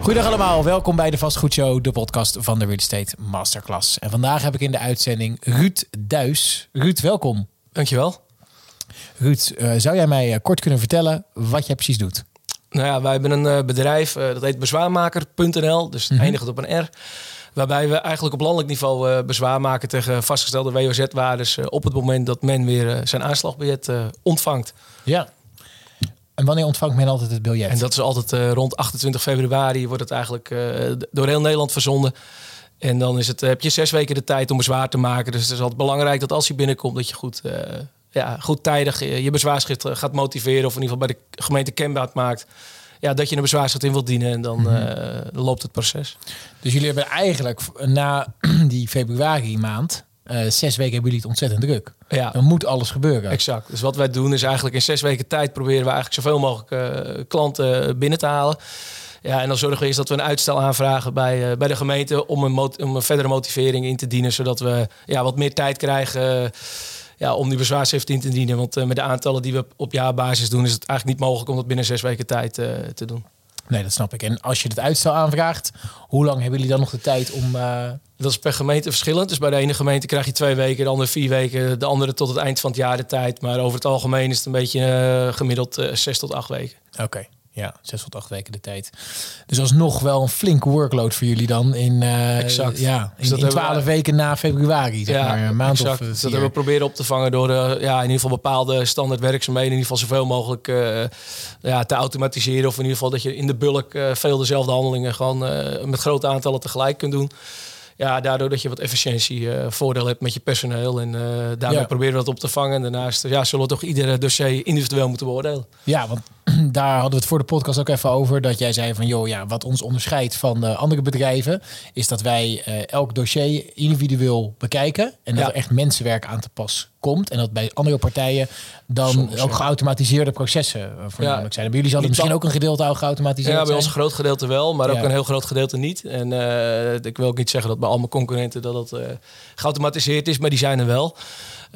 Goedendag allemaal, welkom bij de Vastgoedshow, de podcast van de Real Estate Masterclass. En vandaag heb ik in de uitzending Ruud Duis. Ruud, welkom. Dankjewel. Ruud, uh, zou jij mij uh, kort kunnen vertellen wat jij precies doet? Nou ja, wij hebben een uh, bedrijf, dat heet bezwaarmaker.nl, dus het mm -hmm. eindigt op een R. Waarbij we eigenlijk op landelijk niveau bezwaar maken tegen vastgestelde WOZ-waardes op het moment dat men weer zijn aanslagbiljet ontvangt. Ja, en wanneer ontvangt men altijd het biljet? En dat is altijd uh, rond 28 februari wordt het eigenlijk uh, door heel Nederland verzonden. En dan is het, heb je zes weken de tijd om bezwaar te maken. Dus het is altijd belangrijk dat als hij binnenkomt, dat je goed, uh, ja, goed tijdig je bezwaarschrift gaat motiveren. Of in ieder geval bij de gemeente kenbaar maakt. Ja, dat je een bezwaarschrift in wilt dienen. En dan, mm -hmm. dan loopt het proces. Dus jullie hebben eigenlijk na die februari maand uh, zes weken hebben jullie het ontzettend druk. Ja. Dan moet alles gebeuren. Exact. Dus wat wij doen is eigenlijk in zes weken tijd proberen we eigenlijk zoveel mogelijk uh, klanten binnen te halen. Ja, en dan zorgen we eerst dat we een uitstel aanvragen bij, uh, bij de gemeente om een, om een verdere motivering in te dienen, zodat we ja, wat meer tijd krijgen ja, om die bezwaarschrift in te dienen. Want met de aantallen die we op jaarbasis doen, is het eigenlijk niet mogelijk om dat binnen zes weken tijd te doen. Nee, dat snap ik. En als je het uitstel aanvraagt, hoe lang hebben jullie dan nog de tijd om... Dat is per gemeente verschillend. Dus bij de ene gemeente krijg je twee weken, de andere vier weken, de andere tot het eind van het jaar de tijd. Maar over het algemeen is het een beetje uh, gemiddeld uh, zes tot acht weken. Oké. Okay. Ja, zes tot acht weken de tijd. Dus alsnog wel een flink workload voor jullie dan in, uh, exact. Ja, in, dus in twaalf weken na februari, zeg ja, maar. Een maand exact. of dus dat hebben we proberen op te vangen door uh, ja, in ieder geval bepaalde standaard werkzaamheden in ieder geval zoveel mogelijk uh, ja, te automatiseren. Of in ieder geval dat je in de bulk veel dezelfde handelingen gewoon met grote aantallen tegelijk kunt doen ja, daardoor dat je wat efficiëntie uh, voordeel hebt met je personeel. En uh, daarmee ja. proberen we dat op te vangen. En daarnaast ja, zullen we toch iedere dossier individueel moeten beoordelen. Ja, want daar hadden we het voor de podcast ook even over. Dat jij zei van, joh, ja, wat ons onderscheidt van uh, andere bedrijven... is dat wij elk dossier individueel bekijken. En dat ja. er echt mensenwerk aan te pas komt. En dat bij andere partijen dan Soms, ook geautomatiseerde processen voornamelijk zijn. Bij jullie zal het misschien ook een gedeelte al geautomatiseerd Ja, bij ons zijn? een groot gedeelte wel, maar ook een heel groot gedeelte niet. En ik wil ook niet zeggen dat bij al mijn concurrenten dat uh, geautomatiseerd is, maar die zijn er wel.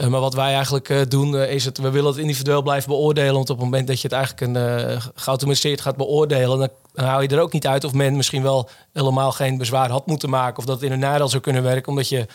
Maar wat wij eigenlijk doen, is het, we willen het individueel blijven beoordelen. Want op het moment dat je het eigenlijk een, geautomatiseerd gaat beoordelen, dan haal je er ook niet uit of men misschien wel helemaal geen bezwaar had moeten maken. Of dat het in een nadeel zou kunnen werken, omdat je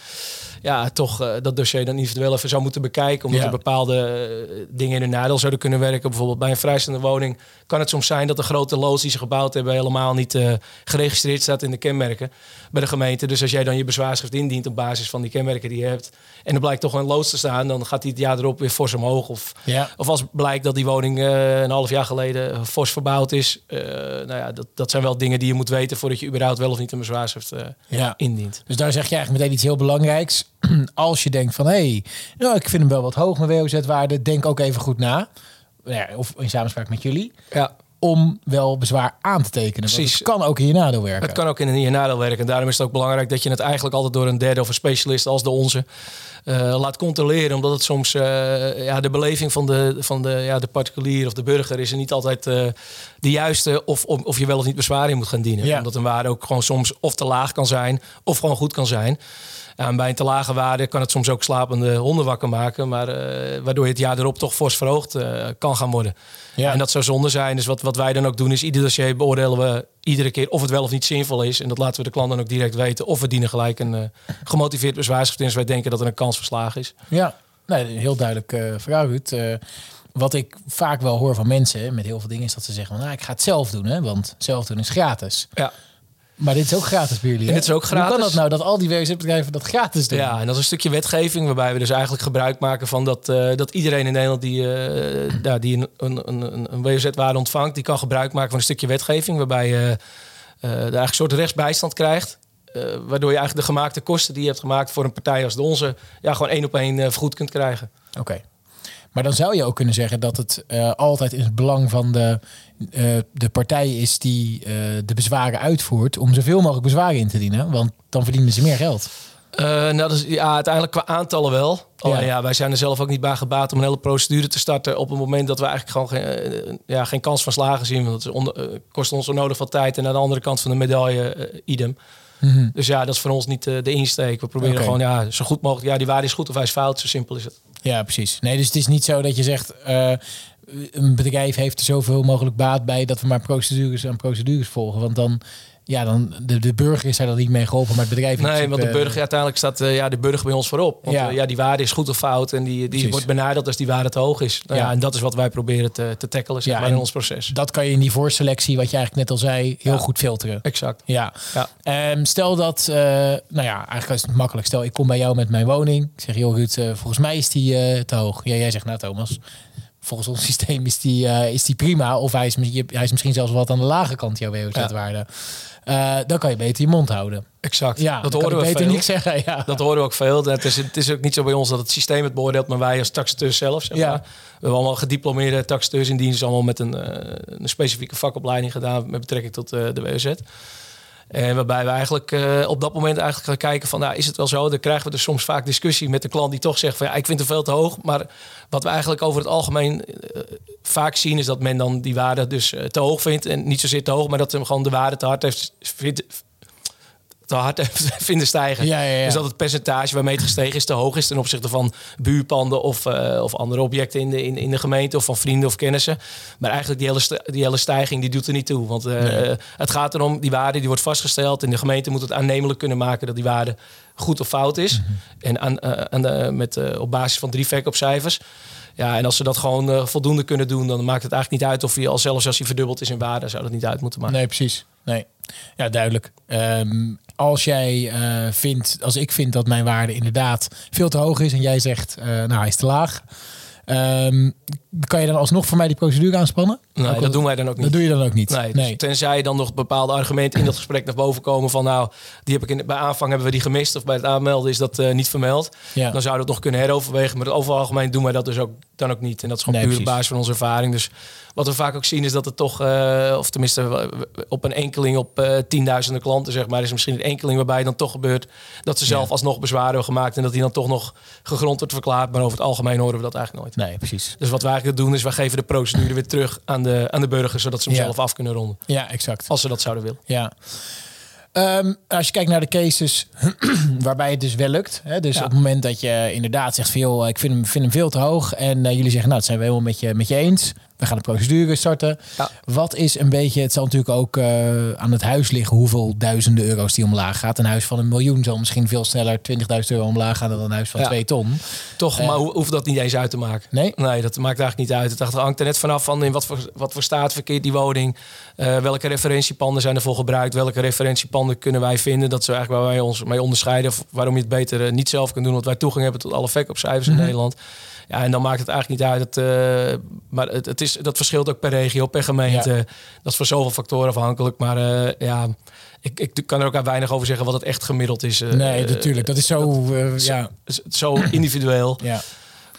ja, toch uh, dat dossier dan individueel even zou moeten bekijken. Omdat ja. er bepaalde uh, dingen in een nadeel zouden kunnen werken. Bijvoorbeeld bij een vrijstaande woning kan het soms zijn dat de grote loods die ze gebouwd hebben helemaal niet uh, geregistreerd staat in de kenmerken bij de gemeente. Dus als jij dan je bezwaarschrift indient op basis van die kenmerken die je hebt en er blijkt toch een loods te staan, dan gaat die het jaar erop weer fors omhoog. Of, ja. of als blijkt dat die woning een half jaar geleden fors verbouwd is. nou ja, dat, dat zijn wel dingen die je moet weten voordat je überhaupt wel of niet een bezwaarschrift ja. indient. Dus daar zeg je eigenlijk meteen iets heel belangrijks als je denkt van hé, hey, nou, ik vind hem wel wat hoog, mijn WOZ-waarde, denk ook even goed na. Ja, of in samenspraak met jullie. Ja. Om wel bezwaar aan te tekenen. Het kan ook in je nadeel werken. Het kan ook in je nadeel werken. En daarom is het ook belangrijk dat je het eigenlijk altijd door een derde of een specialist als de onze uh, laat controleren. Omdat het soms uh, ja, de beleving van de, van de, ja, de particulier of de burger is er niet altijd uh, de juiste. Of, of, of je wel of niet bezwaar in moet gaan dienen. Ja. Omdat een waarde ook gewoon soms of te laag kan zijn of gewoon goed kan zijn. En bij een te lage waarde kan het soms ook slapende honden wakker maken. Maar uh, waardoor je het jaar erop toch fors verhoogd uh, kan gaan worden. Ja. En dat zou zonde zijn. Dus wat, wat wij dan ook doen is ieder dossier beoordelen we iedere keer of het wel of niet zinvol is. En dat laten we de klant dan ook direct weten. Of we dienen gelijk een uh, gemotiveerd bezwaarschrift in als wij denken dat er een kans verslagen is. Ja, nee, heel duidelijk uh, verhaal Ruud. wat ik vaak wel hoor van mensen met heel veel dingen is dat ze zeggen: nou, ik ga het zelf doen, hè, want zelf doen is gratis. Ja. Maar dit is ook gratis bij jullie. En dit is ook gratis. Hoe kan dat nou dat al die WZ-bedrijven dat gratis doen? Ja, en dat is een stukje wetgeving waarbij we dus eigenlijk gebruik maken van dat, uh, dat iedereen in Nederland die, uh, ja, die een, een, een, een WZ-waarde ontvangt, die kan gebruik maken van een stukje wetgeving waarbij je uh, daar eigenlijk een soort rechtsbijstand krijgt. waardoor je eigenlijk de gemaakte kosten die je hebt gemaakt voor een partij als de onze, ja, gewoon één op één vergoed kunt krijgen. Oké. Okay. Maar dan zou je ook kunnen zeggen dat het uh, altijd in het belang van de, uh, de partij is die uh, de bezwaren uitvoert om zoveel mogelijk bezwaren in te dienen. Want dan verdienen ze meer geld. nou, dat is, ja, uiteindelijk qua aantallen wel. Alleen, ja. ja, wij zijn er zelf ook niet bij gebaat om een hele procedure te starten op het moment dat we eigenlijk gewoon geen, ja, geen kans van slagen zien. Want het kost ons onnodig veel tijd en aan de andere kant van de medaille idem. Mhm. Mm -hmm. Dus ja, dat is voor ons niet de insteek. We proberen okay. gewoon ja, zo goed mogelijk. Ja, die waarde is goed of hij is fout. Zo simpel is het. Ja, precies. Nee, dus het is niet zo dat je zegt. Uh, een bedrijf heeft er zoveel mogelijk baat bij dat we maar procedures en procedures volgen. Want dan ja, dan de, de burger is daar dan niet mee geholpen, maar het bedrijf... Nee, want de burger uiteindelijk staat uh, ja, de burger bij ons voorop. Want ja. Uh, ja, die waarde is goed of fout en die, die wordt benadeeld als die waarde te hoog is. Nou ja. en dat is wat wij proberen te, te tackelen zeg maar, in ons proces. Dat kan je in die voorselectie, wat je eigenlijk net al zei, heel goed filteren. Exact. Ja. ja. Um, stel dat, uh, nou ja, eigenlijk is het makkelijk. Stel, ik kom bij jou met mijn woning. Ik zeg, joh Ruud, volgens mij is die te hoog. Ja, jij zegt, nou Thomas, volgens ons systeem is die, is die prima. Of hij is, hij is misschien zelfs wat aan de lage kant, jouw WOZ-waarde. Uh, dan kan je beter je mond houden. Exact. Ja, dat horen we beter veel. niet zeggen. Ja. Dat horen we ook veel. Het is, het is ook niet zo bij ons dat het systeem het beoordeelt, maar wij als taxateur zelf. Zeg ja. We hebben allemaal gediplomeerde taxateurs in dienst, allemaal met een, uh, een specifieke vakopleiding gedaan met betrekking tot de WOZ. En waarbij we eigenlijk uh, op dat moment eigenlijk gaan kijken van, nou, is het wel zo? Dan krijgen we dus soms vaak discussie met de klant die toch zegt van, ja, ik vind het veel te hoog. Maar wat we eigenlijk over het algemeen uh, vaak zien, is dat men dan die waarde dus uh, te hoog vindt. En niet zozeer te hoog, maar dat hem gewoon de waarde te hard heeft, vindt, te hard vinden stijgen. Ja, ja, ja. Dus dat het percentage waarmee het gestegen is te hoog is ten opzichte van buurpanden of, uh, of andere objecten in de, in, in de gemeente of van vrienden of kennissen. Maar eigenlijk die hele, die hele stijging die doet er niet toe. Want uh, nee. het gaat erom, die waarde die wordt vastgesteld en de gemeente moet het aannemelijk kunnen maken dat die waarde goed of fout is. Mm -hmm. En aan, uh, aan de, met, op basis van drie verkoopcijfers. Ja, en als ze dat gewoon voldoende kunnen doen, dan maakt het eigenlijk niet uit of hij al zelfs als hij verdubbeld is in waarde, zou dat niet uit moeten maken. Nee, precies. Nee. Ja, duidelijk. Um, als jij uh, vindt, als ik vind dat mijn waarde inderdaad veel te hoog is en jij zegt, uh, nou hij is te laag, um, kan je dan alsnog voor mij die procedure aanspannen? Nee, ook dat doen wij dan ook niet. Dat doe je dan ook niet. Nee, nee. Dus tenzij dan nog bepaalde argumenten in dat gesprek naar boven komen van nou, die heb ik in, bij aanvang hebben we die gemist of bij het aanmelden is dat uh, niet vermeld. Ja. Dan zou dat nog kunnen heroverwegen, maar over het algemeen doen wij dat dus ook dan ook niet. En dat is gewoon nee, puur op basis van onze ervaring. Dus wat we vaak ook zien is dat het toch, uh, of tenminste op een enkeling op uh, tienduizenden klanten, zeg maar, is misschien een enkeling waarbij dan toch gebeurt dat ze zelf ja. alsnog bezwaar hebben gemaakt en dat die dan toch nog gegrond wordt verklaard. Maar over het algemeen horen we dat eigenlijk nooit. Nee, precies. Dus wat wij eigenlijk doen is, wij geven de procedure weer terug aan de, aan de burgers, zodat ze hem ja. zelf af kunnen ronden. Ja, exact. Als ze dat zouden willen. Ja. Um, als je kijkt naar de cases waarbij het dus wel lukt. Hè, dus ja. op het moment dat je inderdaad zegt veel, ik vind hem, vind hem veel te hoog. En uh, jullie zeggen, nou, dat zijn we helemaal met je, met je eens. We gaan de procedure starten. Ja. Wat is een beetje, het zal natuurlijk ook uh, aan het huis liggen hoeveel duizenden euro's die omlaag gaat. Een huis van een miljoen zal misschien veel sneller 20.000 euro omlaag gaan dan een huis van ja. twee ton. Toch, uh, maar ho hoeft dat niet eens uit te maken. Nee? Nee, dat maakt eigenlijk niet uit. Het hangt er net vanaf van in wat voor, wat voor staat verkeert die woning. Uh, welke referentiepanden zijn ervoor gebruikt? Welke referentiepanden kunnen wij vinden? Dat is eigenlijk waar wij ons mee onderscheiden. Waarom je het beter niet zelf kunt doen. Want wij toegang hebben tot alle verkoopcijfers mm -hmm. in Nederland. Ja, en dan maakt het eigenlijk niet uit. Het, uh, maar het, het, is, dat verschilt ook per regio, per gemeente. Ja. Dat is voor zoveel factoren afhankelijk. Maar uh, ja, ik, ik kan er ook weinig over zeggen wat het echt gemiddeld is. Uh, nee, natuurlijk. Dat is zo, dat, ja. zo, zo individueel. ja.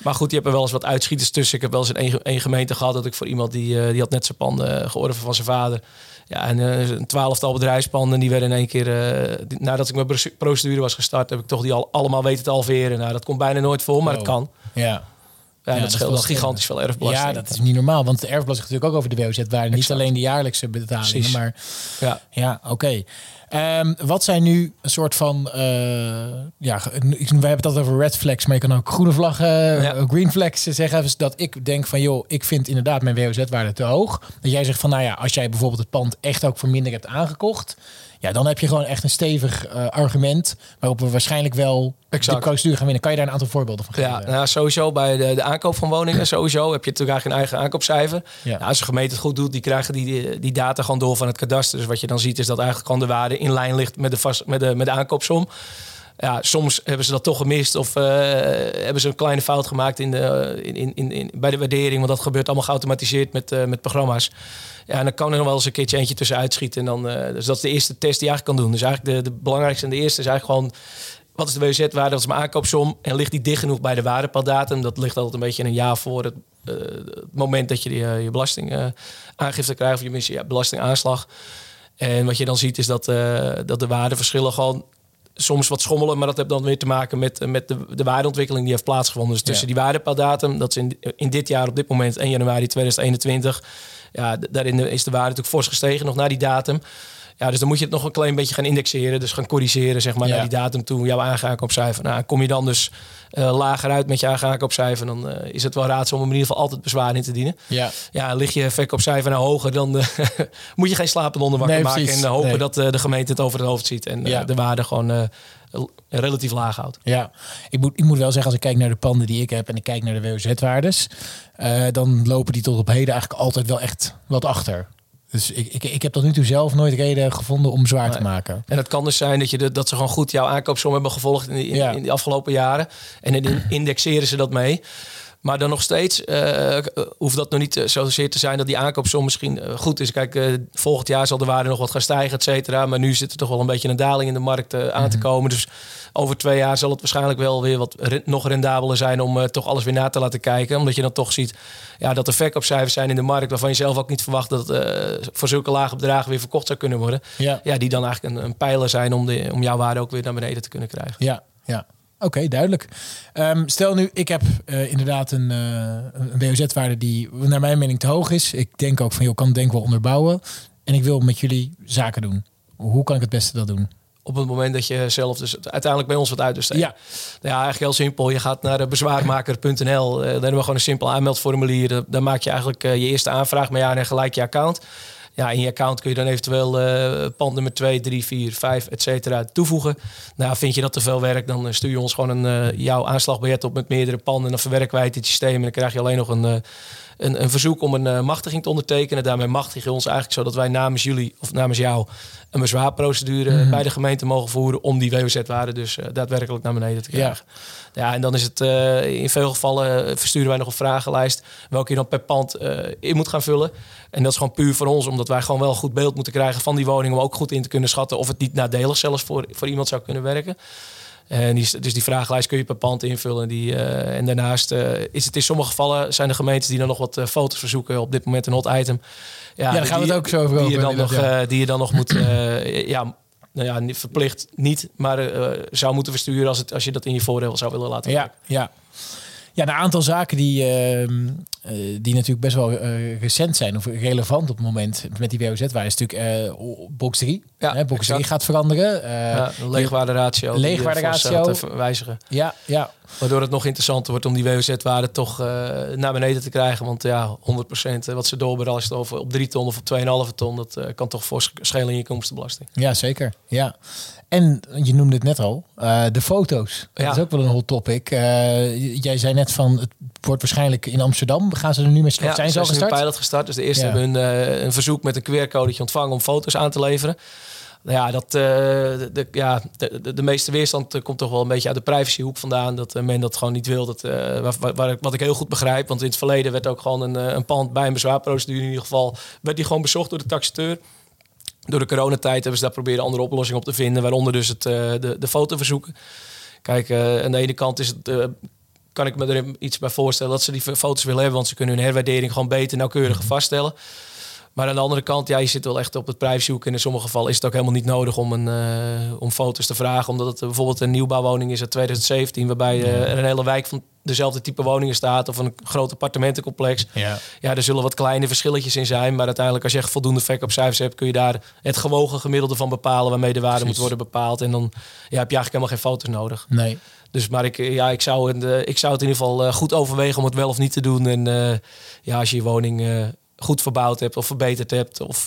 Maar goed, je hebt er wel eens wat uitschieters tussen. Ik heb wel eens in één, gemeente gehad dat ik voor iemand die, die had net zijn panden georven van zijn vader. Ja, en een twaalftal bedrijfspanden die werden in één keer, uh, die, nadat ik mijn procedure was gestart, heb ik toch die al allemaal weten te alveren. Nou, dat komt bijna nooit voor, maar oh. het kan. Ja. Ja, ja dat scheelt wel gigantisch veel erfbelasting. Ja, dat is niet normaal. Want de erfbelasting natuurlijk ook over de WOZ-waarde. Niet alleen de jaarlijkse betalingen, Precies. maar... Ja, ja oké. Okay. Um, wat zijn nu een soort van... Uh, ja, we hebben het altijd over red flags, maar je kan ook groene vlaggen, ja. green flags zeggen. Dus dat ik denk van, joh, ik vind inderdaad mijn WOZ-waarde te hoog. Dat jij zegt van, nou ja, als jij bijvoorbeeld het pand echt ook voor minder hebt aangekocht... Ja, dan heb je gewoon echt een stevig uh, argument waarop we waarschijnlijk wel exact. de procedure gaan winnen. Kan je daar een aantal voorbeelden van geven? Ja, nou, sowieso bij de, de aankoop van woningen, sowieso heb je natuurlijk eigenlijk een eigen aankoopcijfer. Ja. Nou, als de gemeente het goed doet, die krijgen die, die data gewoon door van het kadaster. Dus wat je dan ziet is dat eigenlijk gewoon de waarde in lijn ligt met de, vast, met de, met de aankoopsom. Ja, soms hebben ze dat toch gemist of uh, hebben ze een kleine fout gemaakt in de, in, in, in, bij de waardering. Want dat gebeurt allemaal geautomatiseerd met, uh, met programma's. Ja, en dan kan er nog wel eens een keertje eentje tussen uitschieten. En dan, uh, dus dat is de eerste test die je eigenlijk kan doen. Dus eigenlijk de, de belangrijkste en de eerste is eigenlijk gewoon... Wat is de WZ-waarde? Dat is mijn aankoopsom. En ligt die dicht genoeg bij de waardepaaldatum? Dat ligt altijd een beetje een jaar voor het, moment dat je die, je belastingaangifte krijgt. Of je ja, belastingaanslag. En wat je dan ziet is dat, dat de waardeverschillen gewoon soms wat schommelen, maar dat heeft dan weer te maken met, met de, de waardeontwikkeling die heeft plaatsgevonden. Dus tussen ja. die waardepaaldatum, dat is in, in dit jaar op dit moment 1 januari 2021 ja, daarin is de waarde natuurlijk fors gestegen nog na die datum. Ja, dus dan moet je het nog een klein beetje gaan indexeren. Dus gaan corrigeren, zeg maar, Ja. naar die datum toe. Jouw aangaankoopcijfer. Nou, kom je dan dus eh, lager uit met je aangaankoopcijfer... dan eh, is het wel raadzaam om in ieder geval altijd bezwaar in te dienen. Ja, Ja, lig je verkoopcijfer nou hoger, dan eh, moet je geen slapende onder wakker Nee, maken. En hopen Nee. dat de gemeente het over het hoofd ziet. En Ja. de waarde gewoon relatief laag houdt. ja. Ik, moet, ik moet wel zeggen, als ik kijk naar de panden die ik heb en ik kijk naar de WOZ-waardes, dan lopen die tot op heden eigenlijk altijd wel echt wat achter. Dus ik, ik, ik heb tot nu toe zelf nooit reden gevonden om zwaar te maken. En het kan dus zijn dat, je de, dat ze gewoon goed jouw aankoopsom hebben gevolgd in, in, Ja. in die afgelopen jaren. En dan indexeren ze dat mee. Maar dan nog steeds eh, eh, hoeft dat nog niet eh, zozeer te zijn dat die aankoopsom misschien goed is. Kijk, volgend jaar zal de waarde nog wat gaan stijgen, et cetera. Maar nu zit er toch wel een beetje een daling in de markt aan te Mhm. komen. Dus over twee jaar zal het waarschijnlijk wel weer wat re- nog rendabeler zijn om toch alles weer na te laten kijken. Omdat je dan toch ziet ja, dat er verkoopcijfers zijn in de markt waarvan je zelf ook niet verwacht dat voor zulke lage bedragen weer verkocht zou kunnen worden. Ja, Ja, die dan eigenlijk een, een pijler zijn om, de, om jouw waarde ook weer naar beneden te kunnen krijgen. ja, ja. Oké, duidelijk. Ehm, stel nu, ik heb eh, inderdaad een, eh, een WOZ-waarde die naar mijn mening te hoog is. Ik denk ook van, joh, ik kan het denk wel onderbouwen. En ik wil met jullie zaken doen. Hoe kan ik het beste dat doen? Op het moment dat je zelf dus uiteindelijk bij ons wat uit. Ja. Ja, eigenlijk heel simpel. Je gaat naar eh, bezwaarmaker.nl. Eh, daar hebben we gewoon een simpel aanmeldformulier. Daar- maak je eigenlijk je eerste aanvraag mee aan en gelijk je account. Ja, in je account kun je dan eventueel eh pand nummer 2, 3, 4, 5, et cetera toevoegen. Nou, vind je dat te veel werk, dan eh, stuur je ons gewoon een, eh, jouw aanslagbiljet op met meerdere panden. En dan verwerken wij het het systeem. En dan krijg je alleen nog een, een, een verzoek om een eh, machtiging te ondertekenen. Daarmee machtig je ons eigenlijk zodat wij namens jullie of namens jou een bezwaarprocedure bij de gemeente mogen voeren om die WOZ-waarde dus eh, daadwerkelijk naar beneden te krijgen. Ja. en dan is het eh, in veel gevallen versturen wij nog een vragenlijst welke je dan per pand in moet gaan vullen. En dat is gewoon puur voor ons, omdat wij gewoon wel een goed beeld moeten krijgen van die woning om ook goed in te kunnen schatten of het niet nadelig zelfs voor, voor iemand zou kunnen werken. En die, dus die vragenlijst kun je per pand invullen. Die, eh, en daarnaast eh, is het in sommige gevallen zijn er gemeentes die dan nog wat eh, foto's verzoeken. Op dit moment een hot item. Ja, daar gaan we het ook zo over die je dan nog, die je dan nog moet, ja, nou ja, niet verplicht niet, maar zou moeten versturen als, het, als je dat in je voordeel zou willen laten Ja, ja. Ja, een aantal zaken die, ehm, eh, die natuurlijk best wel eh, recent zijn of relevant op het moment met die WOZ-waarde is natuurlijk eh, box 3. Ja, Hè, box 3 exact. gaat veranderen. Ja, leegwaarderatio. Leegwaarderatio. wijzigen. ja, ja, Waardoor het nog interessanter wordt om die WOZ-waarde toch naar beneden te krijgen. Want ja, 100% wat ze doorbelasten over op 3 ton of op 2,5 ton, dat kan toch voor schelen in je inkomstenbelasting. ja, zeker. Ja. En je noemde het net al, eh, de foto's. Dat Ja. is ook wel een hot topic. Eh, jij zei net van, het wordt waarschijnlijk in Amsterdam. Gaan ze er nu mee starten? zijn ze al gestart? pilot gestart. Dus de eerste Ja. hebben een, eh, een verzoek met een QR-codetje ontvangen om foto's aan te leveren. Nou Ja, dat, de, de- ja de, de, de meeste weerstand komt toch wel een beetje uit de privacyhoek vandaan. Dat men dat gewoon niet wil. Dat, waar, waar, waar ik- wat ik heel goed begrijp. Want in het verleden werd ook gewoon een, een pand bij een bezwaarprocedure in ieder geval... werd die gewoon bezocht door de taxateur. Door de coronatijd hebben ze daar proberen andere oplossingen op te vinden. Waaronder dus het, eh, de, de fotoverzoeken. Kijk, eh, aan de ene kant is het... eh, kan ik me er iets bij voorstellen dat ze die foto's willen hebben, want ze kunnen hun herwaardering gewoon beter nauwkeuriger vaststellen. Maar aan de andere kant, ja, je zit wel echt op het privacyhoek. En in sommige gevallen is het ook helemaal niet nodig om, een, om foto's te vragen. Omdat het bijvoorbeeld een nieuwbouwwoning is uit 2017, waarbij eh, er een hele wijk van dezelfde type woningen staat. Of een groot appartementencomplex. Ja. Ja, er zullen wat kleine verschilletjes in zijn. Maar uiteindelijk, als je echt voldoende verkoopcijfers hebt, kun je daar het gewogen gemiddelde van bepalen waarmee de waarde Precies. moet worden bepaald. En dan ja, heb je eigenlijk helemaal geen foto's nodig. Nee. Dus maar ik, ja, ik, zou het, eh, ik zou het in ieder geval eh, goed overwegen om het wel of niet te doen. En eh, ja, als je je woning goed verbouwd hebt of verbeterd hebt, of,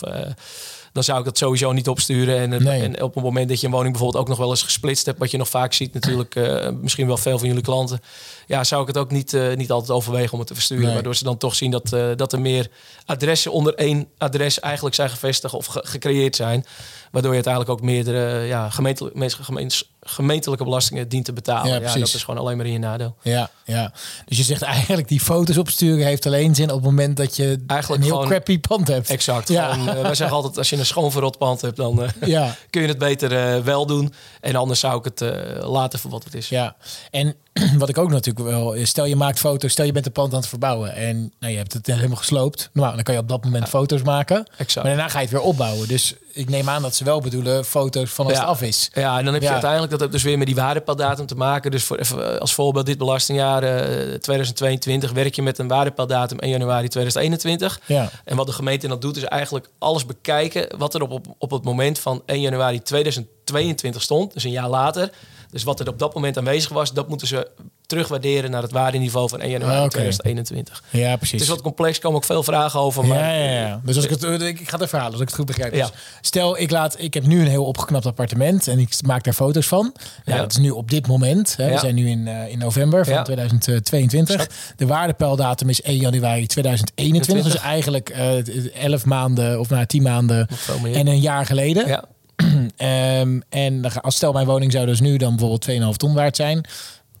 dan zou ik dat sowieso niet opsturen. En, Nee. en op het moment dat je een woning bijvoorbeeld ook nog wel eens gesplitst hebt, wat je nog vaak ziet natuurlijk, eh, misschien wel veel van jullie klanten, ja, zou ik het ook niet, eh, niet altijd overwegen om het te versturen. Nee. Waardoor ze dan toch zien dat, eh, dat er meer adressen onder één adres eigenlijk zijn gevestigd of ge- gecreëerd zijn. Waardoor je uiteindelijk ook meerdere ja, gemeens- gemeentelijke belastingen dient te betalen. Ja, dat is gewoon alleen maar in je nadeel. Ja, ja. Dus je zegt eigenlijk die foto's opsturen heeft alleen zin op het moment dat je Eigenlijk een heel gewoon- crappy pand hebt. Exact. Ja. Gewoon, eh, wij zeggen altijd, als je een schoon verrot pand hebt, dan eh, Ja, kun je het beter eh, wel doen. En anders zou ik het laten voor wat het is. ja. En wat ik ook natuurlijk wel... is, Stel je maakt foto's, stel je bent een pand aan het verbouwen. En nou, je hebt het helemaal gesloopt. Nou, dan kan je op dat moment foto's maken. Exact. Maar daarna ga je het weer opbouwen. Dus ik neem aan dat ze wel bedoelen foto's van als het af is. Ja, en dan heb je uiteindelijk dat ook dus weer met die waardepaaldatum te maken. Dus voor, even als voorbeeld dit belastingjaar eh, 2022 werk je met een waardepaaldatum 1 januari 2021. Ja. En wat de gemeente dan doet is eigenlijk alles bekijken wat er op, op, op het moment van 1 januari 2022 stond. Dus een jaar later. Dus wat er op dat moment aanwezig was, dat moeten ze terugwaarderen naar het waardeniveau van 1 januari Ah, oké. 2021. Ja, precies. Het is wat complex, komen ook veel vragen over. Maar ja, ja, ja. Dus als ik het, ik ik ga het even halen, als ik het goed begrijp. Ja. Dus stel, ik, laat, ik heb nu een heel opgeknapt appartement en ik maak daar foto's van. Ja. Dat is nu op dit moment. Hè. We zijn nu in, eh, in november van Ja. 2022. De waardepeildatum is 1 januari 2021. Dus eigenlijk eh 11 maanden of nou 10 maanden en een jaar geleden. ja, Ehm, en als stel mijn woning zou dus nu dan bijvoorbeeld 2,5 ton waard zijn.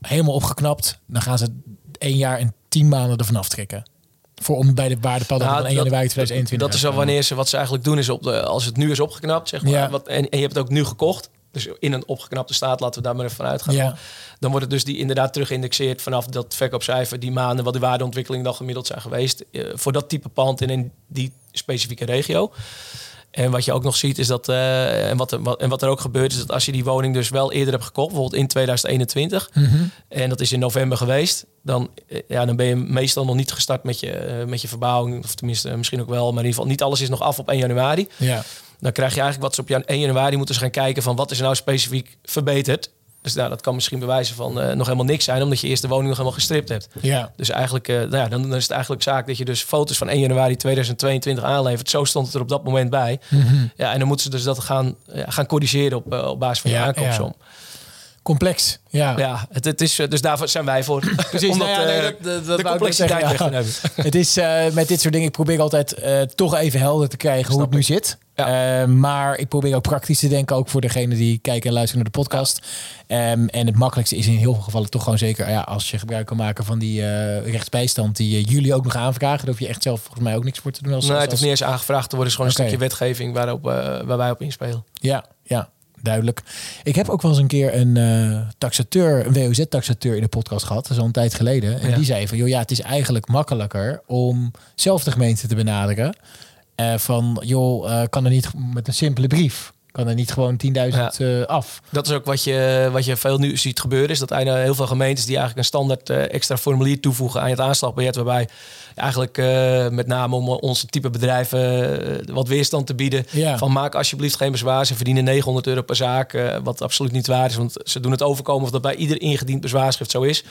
Helemaal opgeknapt. Dan gaan ze één jaar en 10 maanden ervan aftrekken. Voor om bij de waardepeildatum Nou, van 1 dat- januari 2021 Dat is al wanneer ze wat ze eigenlijk doen is op de als het nu is opgeknapt zeg maar Ja. wat, en, en je hebt het ook nu gekocht dus in een opgeknapte staat laten we daar maar even vanuit gaan Ja. dan wordt het dus die inderdaad teruggeïndexeerd vanaf dat verkoopcijfer die maanden wat de waardeontwikkeling dan gemiddeld zijn geweest eh, voor dat type pand in een, die specifieke regio en wat je ook nog ziet is dat eh, en, wat er, wat, en wat er ook gebeurt is dat als je die woning dus wel eerder hebt gekocht bijvoorbeeld in 2021 Mhm. en dat is in november geweest, dan, eh, ja, dan ben je meestal nog niet gestart met je, eh, met je verbouwing. Of tenminste, misschien ook wel, maar in ieder geval niet alles is nog af op 1 januari. Ja. Dan krijg je eigenlijk wat ze op jan- 1 januari moeten gaan kijken van wat is nou specifiek verbeterd. Dus nou, dat kan misschien bewijzen van eh, nog helemaal niks zijn, omdat je eerst de woning nog helemaal gestript hebt. Ja. Dus eigenlijk, eh, nou ja, dan, dan is het eigenlijk zaak dat je dus foto's van 1 januari 2022 aanlevert. Zo stond het er op dat moment bij. Ja, en dan moeten ze dus dat gaan, ja, gaan corrigeren op, eh, op basis van je Ja, aankoopsom. Complex. Ja. Ja, het, het is, eh, dus daarvoor zijn wij voor. Precies, Omdat nou ja, nee, eh, dat- dat- dat de complexiteit weg ja. hebben. Het is eh, met dit soort dingen, ik probeer altijd eh, toch even helder te krijgen hoe het nu zit. Ja. Eh, maar ik probeer ook praktisch te denken, ook voor degene die kijken en luisteren naar de podcast. Ehm, en het makkelijkste is in heel veel gevallen toch gewoon zeker ja, als je gebruik kan maken van die eh, rechtsbijstand die eh, jullie ook nog aanvragen. Daar hoef je echt zelf volgens mij ook niks voor te doen. Als, Nee, het hoeft niet eens aangevraagd te worden. Het is gewoon een stukje wetgeving waarop, eh, waar wij op inspelen. Ja, ja, duidelijk. Ik heb ook wel eens een keer een taxateur, een WOZ-taxateur in de podcast gehad. Dat is al een tijd geleden. En Ja. die zei van, joh, ja, het is eigenlijk makkelijker om zelf de gemeente te benaderen. Eh, van, joh, eh, kan er niet met een simpele brief, kan er niet gewoon 10.000 eh, af. Dat is ook wat je, wat je veel nu ziet gebeuren. Is dat eigenlijk heel veel gemeentes die eigenlijk een standaard extra formulier toevoegen aan het aanslagbiljet. Waarbij eigenlijk met name om onze type bedrijven wat weerstand te bieden. Ja. Van maak alsjeblieft geen bezwaar. Ze verdienen 900 euro per zaak. wat absoluut niet waar is. Want ze doen het overkomen of dat bij ieder ingediend bezwaarschrift zo is.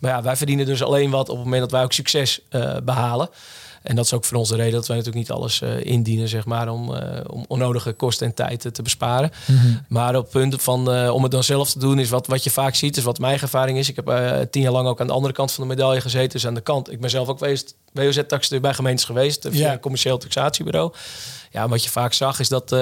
Maar ja, wij verdienen dus alleen wat op het moment dat wij ook succes eh, behalen. En dat is ook voor ons de reden dat wij natuurlijk niet alles eh, indienen, zeg maar, om, eh, om onnodige kosten en tijd eh, te besparen. Maar op punten van eh, om het dan zelf te doen, is wat, wat je vaak ziet, is wat mijn ervaring is. Ik heb tien jaar lang ook aan de andere kant van de medaille gezeten. Dus aan de kant. Ik ben zelf ook geweest, WOZ-taxateur bij gemeentes geweest, via Ja. een commercieel taxatiebureau. Ja, wat je vaak zag is dat,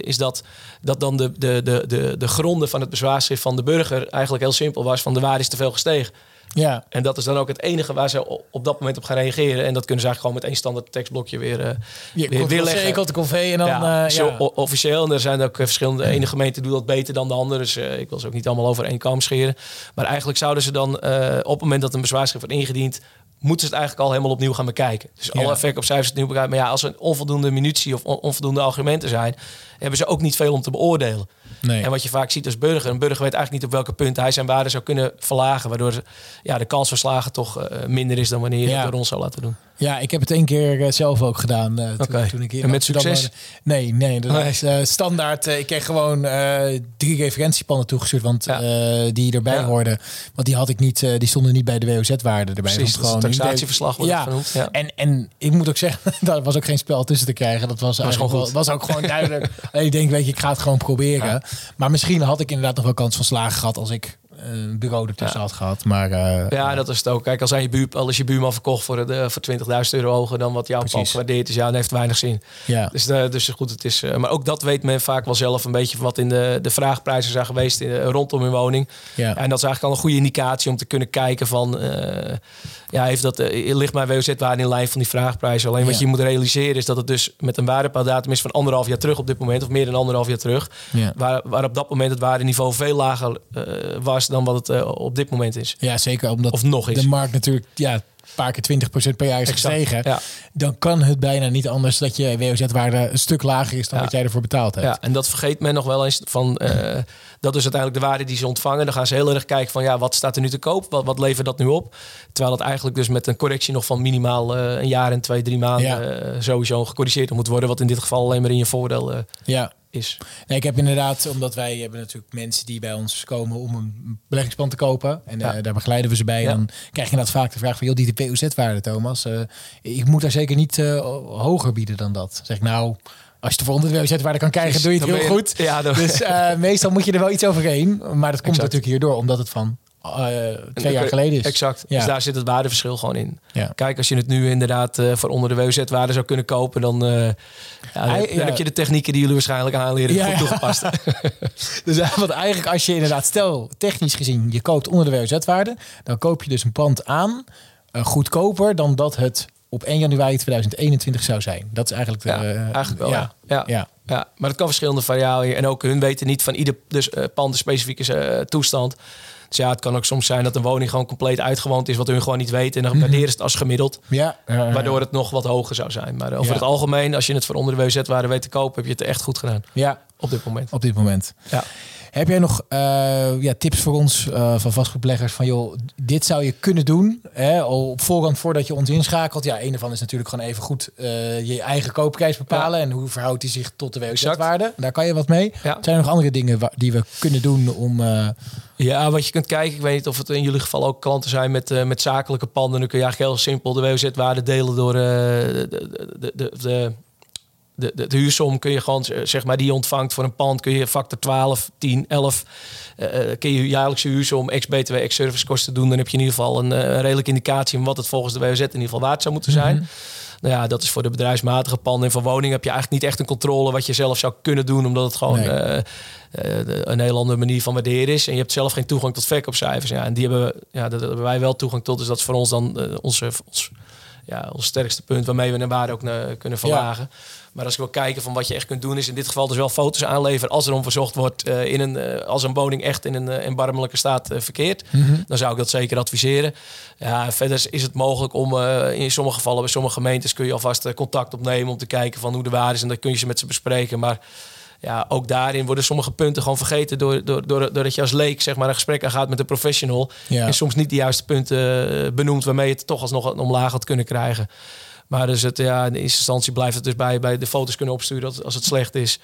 is dat, dat dan de, de, de, de, de gronden van het bezwaarschrift van de burger eigenlijk heel simpel was: van de waarde is te veel gestegen. Ja, En dat is dan ook het enige waar ze op dat moment op gaan reageren. En dat kunnen ze eigenlijk gewoon met één standaard tekstblokje weer, eh je weer, weer leggen. En dan... ja, eh, zo ja. officieel. En er zijn ook eh, verschillende. De ene gemeente doet dat beter dan de andere. Dus ik wil ze ook niet allemaal over één kam scheren. Maar eigenlijk zouden ze dan op het moment dat een bezwaarschrift wordt ingediend. Moeten ze het eigenlijk al helemaal opnieuw gaan bekijken. Dus Ja. alle verkoopcijfers opnieuw bekijken. Maar ja, als er onvoldoende munitie of on- onvoldoende argumenten zijn, hebben ze ook niet veel om te beoordelen. Nee. En wat je vaak ziet als burger, een burger weet eigenlijk niet op welke punten hij zijn waarde zou kunnen verlagen. Waardoor ja, de kans van slagen toch eh, minder is dan wanneer je Ja. het door ons zou laten doen. Ja, ik heb het één keer eh, zelf ook gedaan. eh, toen, ik hier En met succes? woonde. Nee, nee, dat Nee. is eh, standaard. ik kreeg gewoon drie referentiepannen toegestuurd, want Ja. die erbij Ja. hoorden. Want die had ik niet, die stonden niet bij de WOZ-waarde erbij. Precies, dat taxatieverslag wordt Ja. genoemd. Ja. En, en ik moet ook zeggen, daar was ook geen spel tussen te krijgen. Dat was, gewoon wel- goed. was ook gewoon duidelijk. Ik denk, weet je, ik ga het gewoon proberen. Maar misschien had ik inderdaad nog wel kans van slagen gehad als ik een bureau ertussen Ja. had gehad. Maar eh, Ja, dat is het ook. Kijk, als, je buur, al is je buurman verkocht voor, de, voor 20.000 euro hoger dan wat jouw pand gewaardeerd is, ja, dan heeft het weinig zin. ja. Dus, eh, dus goed, het is. eh, maar ook dat weet men vaak wel zelf een beetje wat in de, de vraagprijzen zijn geweest in, rondom hun woning. Ja. En dat is eigenlijk al een goede indicatie om te kunnen kijken van, ja, heeft dat, ligt mijn WOZ-waarde in lijn van die vraagprijzen. Alleen wat Ja. je moet realiseren is dat het dus met een waardepaaldatum is van anderhalf jaar terug op dit moment, of meer dan anderhalf jaar terug. Ja. Waar, waar op dat moment het waardeniveau veel lager eh, dan wat het eh, op dit moment is. ja, zeker omdat Of nog is. de markt natuurlijk ja, paar keer 20% per jaar is Exact, gestegen, ja. dan kan het bijna niet anders dat je WOZ-waarde een stuk lager is dan Ja. wat jij ervoor betaald hebt. Ja, en dat vergeet men nog wel eens van. eh, dat is uiteindelijk de waarde die ze ontvangen. Dan gaan ze heel erg kijken van ja, wat staat er nu te koop? Wat, wat levert dat nu op? Terwijl het eigenlijk dus met een correctie nog van minimaal eh, een jaar en twee, drie maanden Ja. sowieso gecorrigeerd moet worden. Wat in dit geval alleen maar in je voordeel ja. Is. Nee, ik heb inderdaad, omdat wij hebben natuurlijk mensen die bij ons komen om een beleggingsplan te kopen. En Ja. eh, daar begeleiden we ze bij. Ja. Dan krijg je inderdaad vaak de vraag van, joh, die POZ-waarde, Thomas. eh, ik moet daar zeker niet eh, hoger bieden dan dat. Zeg ik nou, als je de volgende WOZ-waarde kan krijgen, doe je het heel je- goed. Ja, dan, Dus meestal moet je er wel iets overheen. Maar dat komt Exact. natuurlijk hierdoor, omdat het van twee jaar geleden is. Exact. Ja. Dus daar zit het waardeverschil gewoon in. Ja. Kijk, als je het nu inderdaad eh, voor onder de WZ-waarde zou kunnen kopen, dan, eh, ja, dan, heb je de technieken die jullie waarschijnlijk aanleren goed ja. toegepast. Dus eh, want eigenlijk als je inderdaad, stel technisch gezien, je koopt onder de WOZ-waarde, dan koop je dus een pand aan eh, goedkoper dan dat het op 1 januari 2021 zou zijn. Dat is eigenlijk de, Ja, eh, eigenlijk wel. Ja, Ja. Ja. maar het kan verschillende variabelen. En ook hun weten niet van ieder dus, eh, pand een specifieke eh, toestand. Dus ja, het kan ook soms zijn dat een woning gewoon compleet uitgewoond is, wat hun gewoon niet weten. En dan waarderen ze het als gemiddeld, ja. waardoor het nog wat hoger zou zijn. Maar over Ja. het algemeen, als je het voor onder de WZ-waarde weet te kopen, heb je het echt goed gedaan ja, op dit moment. op dit moment. Ja. Heb jij nog eh, ja, tips voor ons eh, van vastgoedbeleggers van joh, dit zou je kunnen doen hè, op voorhand voordat je ons inschakelt? Ja, een ervan is natuurlijk gewoon even goed eh, je eigen koopprijs bepalen en hoe verhoudt die zich tot de WOZ-waarde. Daar kan je wat mee. Ja. Zijn er nog andere dingen die we kunnen doen om... Ja, wat je kunt kijken, ik weet niet of het in jullie geval ook klanten zijn met, met zakelijke panden. Dan kun je eigenlijk heel simpel de WOZ-waarde delen door de, de, de, de, de, de, huursom. Kun je gewoon, eh, zeg maar, die je ontvangt voor een pand, kun je factor 12, 10, 11. eh, eh, kun je jaarlijkse huursom, ex-BTW, ex-servicekosten doen. Dan heb je in ieder geval een, eh, een redelijke indicatie van wat het volgens de WOZ in ieder geval waard zou moeten zijn. Nou ja, dat is voor de bedrijfsmatige panden. En voor woningen heb je eigenlijk niet echt een controle wat je zelf zou kunnen doen, omdat het gewoon Nee. eh, een heel andere manier van waarderen is. En je hebt zelf geen toegang tot verkoopcijfers. Ja, en die hebben, we- ja, daar hebben wij wel toegang tot. Dus dat is voor ons dan onze, ons, ja, ons sterkste punt waarmee we een waarde ook kunnen verlagen. Maar als ik wil kijken van wat je echt kunt doen, is in dit geval dus wel foto's aanleveren als er om verzocht wordt eh, in een, eh, als een woning echt in een uh, erbarmelijke staat verkeert. Dan zou ik dat zeker adviseren. Ja, verder is het mogelijk om in sommige gevallen, bij sommige gemeentes kun je alvast contact opnemen om te kijken van hoe de waarde is. En dan kun je ze met ze bespreken. Maar ja, ook daarin worden sommige punten gewoon vergeten door, door, door, doordat je als leek zeg maar, een gesprek aangaat met een professional. Ja. En soms niet de juiste punten benoemt waarmee je het toch alsnog een omlaag had kunnen krijgen. Maar dus het, ja, in eerste instantie blijft het dus bij, bij de foto's kunnen opsturen als, als het slecht is.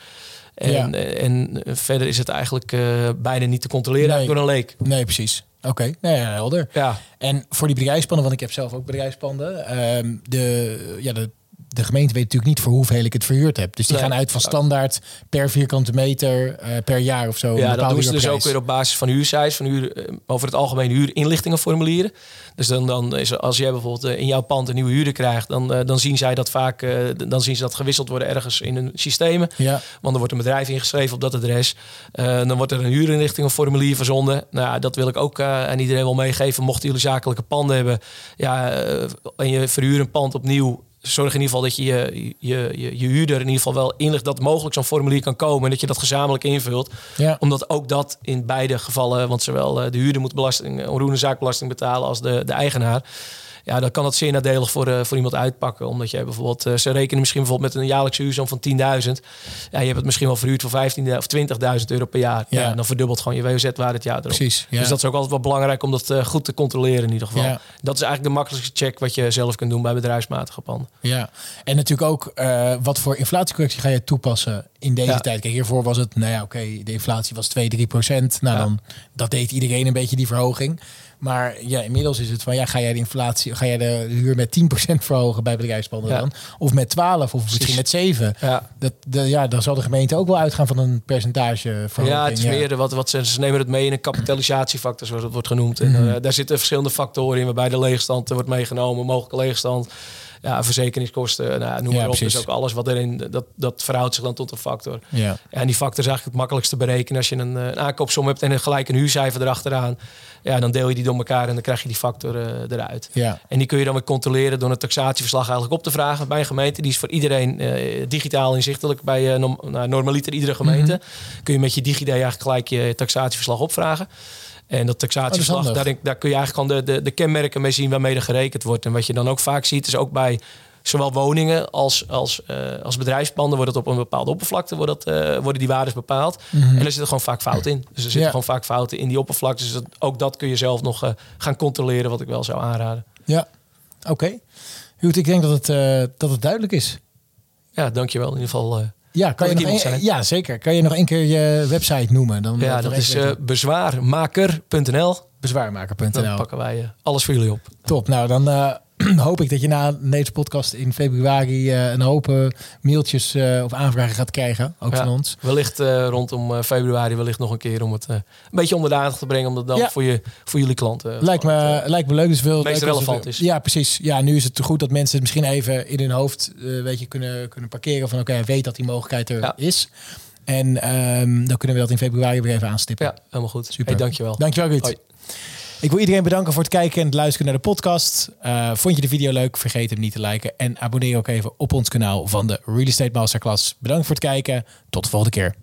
En, Ja. en verder is het eigenlijk eh, bijna niet te controleren Nee. door een leek. nee, precies. Oké, nee, helder. Ja, En voor die bedrijfspanden, want ik heb zelf ook bedrijfspanden. ehm, de, ja, de, de gemeente weet natuurlijk niet voor hoeveel ik het verhuurd heb. Dus die Nee. gaan uit van standaard per vierkante meter eh, per jaar of zo. een ja dat doen ze dus ook weer op basis van huurcijfers, van huur, eh, over het algemeen huurinlichtingenformulieren. Dus dan, dan is als jij bijvoorbeeld eh, in jouw pand een nieuwe huurder krijgt, dan, dan zien zij dat vaak, dan zien ze dat gewisseld worden ergens in hun systemen. Ja, Want er wordt een bedrijf ingeschreven op dat adres. Dan wordt er een huurinrichtingenformulier verzonden. Nou, ja, dat wil ik ook aan iedereen wel meegeven. Mochten jullie zakelijke panden hebben ja, en je verhuurt een pand opnieuw. Zorg in ieder geval dat je je, je, je, je huurder in ieder geval wel inlicht dat mogelijk zo'n formulier kan komen. En dat je dat gezamenlijk invult. ja. Omdat ook dat in beide gevallen, want zowel eh, de huurder moet belasting, eh, onroerende zaakbelasting betalen als de, de eigenaar. Ja, dan kan dat zeer nadelig voor, eh, voor iemand uitpakken. Omdat je bijvoorbeeld, ze rekenen misschien bijvoorbeeld met een jaarlijkse huursom van 10.000. Ja, je hebt het misschien wel verhuurd voor 15.000 of 20.000 euro per jaar. Ja. Ja. dan verdubbelt gewoon je WOZ-waarde het jaar erop. precies. Ja. Dus dat is ook altijd wel belangrijk om dat goed te controleren in ieder geval. Ja. Dat is eigenlijk de makkelijkste check wat je zelf kunt doen bij bedrijfsmatige panden. Ja, en natuurlijk ook eh, wat voor inflatiecorrectie ga je toepassen in deze Ja. tijd. Kijk, hiervoor was het, nou ja, oké, de inflatie was 2, 3 procent. Nou, Ja. dan dat deed iedereen een beetje die verhoging. Maar ja, inmiddels is het van, ja, ga jij de inflatie, ga jij de huur met 10 procent verhogen bij bedrijfspanden Ja. dan? Of met 12 of misschien met 7? Ja, Dat, de, ja, dan zal de gemeente ook wel uitgaan van een percentage verhoging. Ja, het is meer wat, wat ze, ze nemen het mee in een kapitalisatiefactor, zoals het wordt genoemd. En Mhm. eh, daar zitten verschillende factoren in, waarbij de leegstand wordt meegenomen, mogelijke leegstand. Ja, verzekeringskosten, nou, noem Ja, maar op. precies. Dus ook alles wat erin, dat, dat verhoudt zich dan tot een factor. Ja, en die factor is eigenlijk het makkelijkst te berekenen. Als je een, eh, een aankoopsom hebt en een gelijk een huurcijfer erachteraan, ja, dan deel je die door elkaar en dan krijg je die factor eh, eruit. ja, En die kun je dan weer controleren door een taxatieverslag eigenlijk op te vragen bij een gemeente. Die is voor iedereen eh, digitaal inzichtelijk bij uh, norm, nou, normaliter iedere gemeente. Kun je met je DigiD eigenlijk gelijk je taxatieverslag opvragen. En dat taxatieverslag, Oh, daar, daar kun je eigenlijk gewoon de, de, de kenmerken mee zien waarmee er gerekend wordt. En wat je dan ook vaak ziet, is ook bij zowel woningen als, als, eh, als bedrijfspanden wordt het op een bepaalde oppervlakte wordt dat, eh, worden die waardes bepaald. En er zitten gewoon vaak fouten in. Dus er zitten Ja. gewoon vaak fouten in die oppervlakte. Dus dat, ook dat kun je zelf nog eh, gaan controleren, wat ik wel zou aanraden. Ja, oké. Goed, ik denk dat het, dat het duidelijk is. Ja, dankjewel in ieder geval. Eh. Ja, kan je ik nog een, zijn? ja, zeker. Kan je nog een keer je website noemen? Dan ja, dan dat is eh, bezwaarmaker.nl. bezwaarmaker.nl. Dan pakken wij eh, alles voor jullie op. Top. Nou, dan eh, hoop ik dat je na deze podcast in februari eh, een hoop eh, mailtjes eh, of aanvragen gaat krijgen. Ook Ja. van ons. Wellicht rondom februari, wellicht nog een keer om het een beetje onder de aandacht te brengen. Om dat dan Ja. voor, je, voor jullie klanten. Lijkt me, lijkt me leuk. Dus veel meest het- relevant is. Ja, precies. Ja, nu is het goed dat mensen het misschien even in hun hoofd weet je, kunnen, kunnen parkeren. Van oké, hij weet dat die mogelijkheid er Ja. is. En ehm, dan kunnen we dat in februari weer even aanstippen. Ja, helemaal goed. Super. Hey, dankjewel. Dankjewel, Ruud. Hoi. Ik wil iedereen bedanken voor het kijken en het luisteren naar de podcast. Eh, vond je de video leuk? Vergeet hem niet te liken. En abonneer ook even op ons kanaal van de Real Estate Masterclass. Bedankt voor het kijken. Tot de volgende keer.